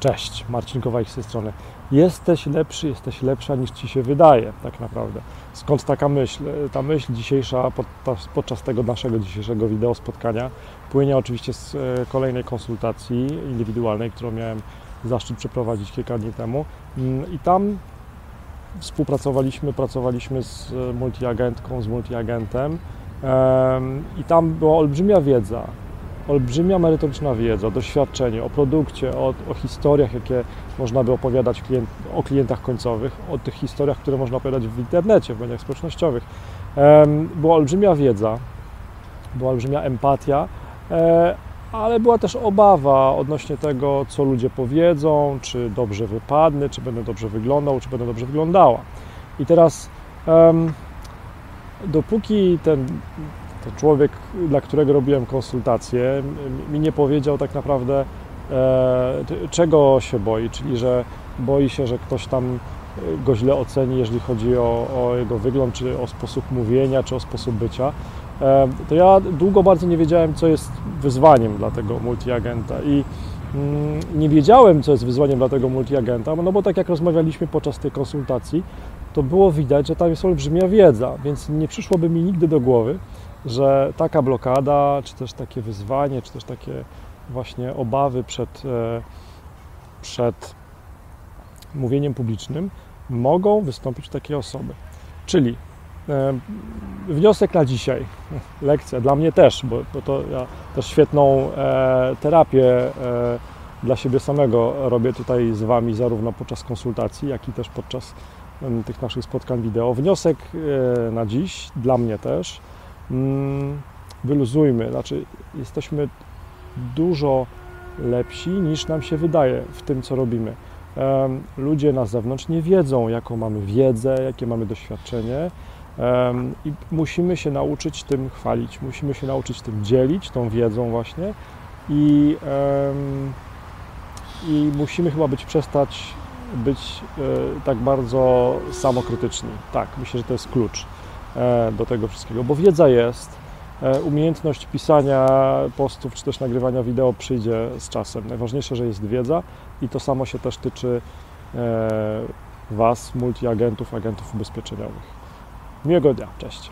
Cześć, Marcin Kowalik z tej strony. Jesteś lepszy, jesteś lepsza niż Ci się wydaje, tak naprawdę. Skąd taka myśl? Ta myśl dzisiejsza, podczas, tego naszego dzisiejszego wideo spotkania, płynie oczywiście z e, kolejnej konsultacji indywidualnej, którą miałem zaszczyt przeprowadzić kilka dni temu. Mm, I tam współpracowaliśmy, pracowaliśmy z e, multiagentką, z multiagentem em, i tam była olbrzymia wiedza, olbrzymia merytoryczna wiedza, doświadczenie o produkcie, o, o historiach, jakie można by opowiadać klient, o klientach końcowych, o tych historiach, które można opowiadać w internecie, w mediach społecznościowych. Była olbrzymia wiedza, była olbrzymia empatia, e, ale była też obawa odnośnie tego, co ludzie powiedzą, czy dobrze wypadnę, czy będę dobrze wyglądał, czy będę dobrze wyglądała. I teraz, dopóki ten, ten człowiek, dla którego robiłem konsultację, m- mi nie powiedział tak naprawdę, e, czego się boi, czyli że boi się, że ktoś tam e, go źle oceni, jeżeli chodzi o, o jego wygląd, czy o sposób mówienia, czy o sposób bycia, e, to ja długo bardzo nie wiedziałem, co jest wyzwaniem dla tego multiagenta i mm, nie wiedziałem, co jest wyzwaniem dla tego multiagenta, no bo tak jak rozmawialiśmy podczas tej konsultacji, to było widać, że tam jest olbrzymia wiedza, więc nie przyszłoby mi nigdy do głowy, że taka blokada, czy też takie wyzwanie, czy też takie właśnie obawy przed, e, przed mówieniem publicznym mogą wystąpić u takiej osoby. Czyli e, wniosek na dzisiaj, lekcja dla mnie też, bo, bo to ja też świetną e, terapię dla siebie samego robię tutaj z Wami, zarówno podczas konsultacji, jak i też podczas tych naszych spotkań wideo. Wniosek na dziś, dla mnie też, wyluzujmy, znaczy jesteśmy dużo lepsi niż nam się wydaje w tym, co robimy. Ludzie na zewnątrz nie wiedzą, jaką mamy wiedzę, jakie mamy doświadczenie. I musimy się nauczyć tym chwalić, musimy się nauczyć tym dzielić, tą wiedzą właśnie. I, i musimy chyba być przestać być e, tak bardzo samokrytyczni. Tak, myślę, że to jest klucz do tego wszystkiego, bo wiedza jest, e, umiejętność pisania postów czy też nagrywania wideo przyjdzie z czasem. Najważniejsze, że jest wiedza i to samo się też tyczy e, Was, multiagentów, agentów ubezpieczeniowych. Miłego dnia, cześć.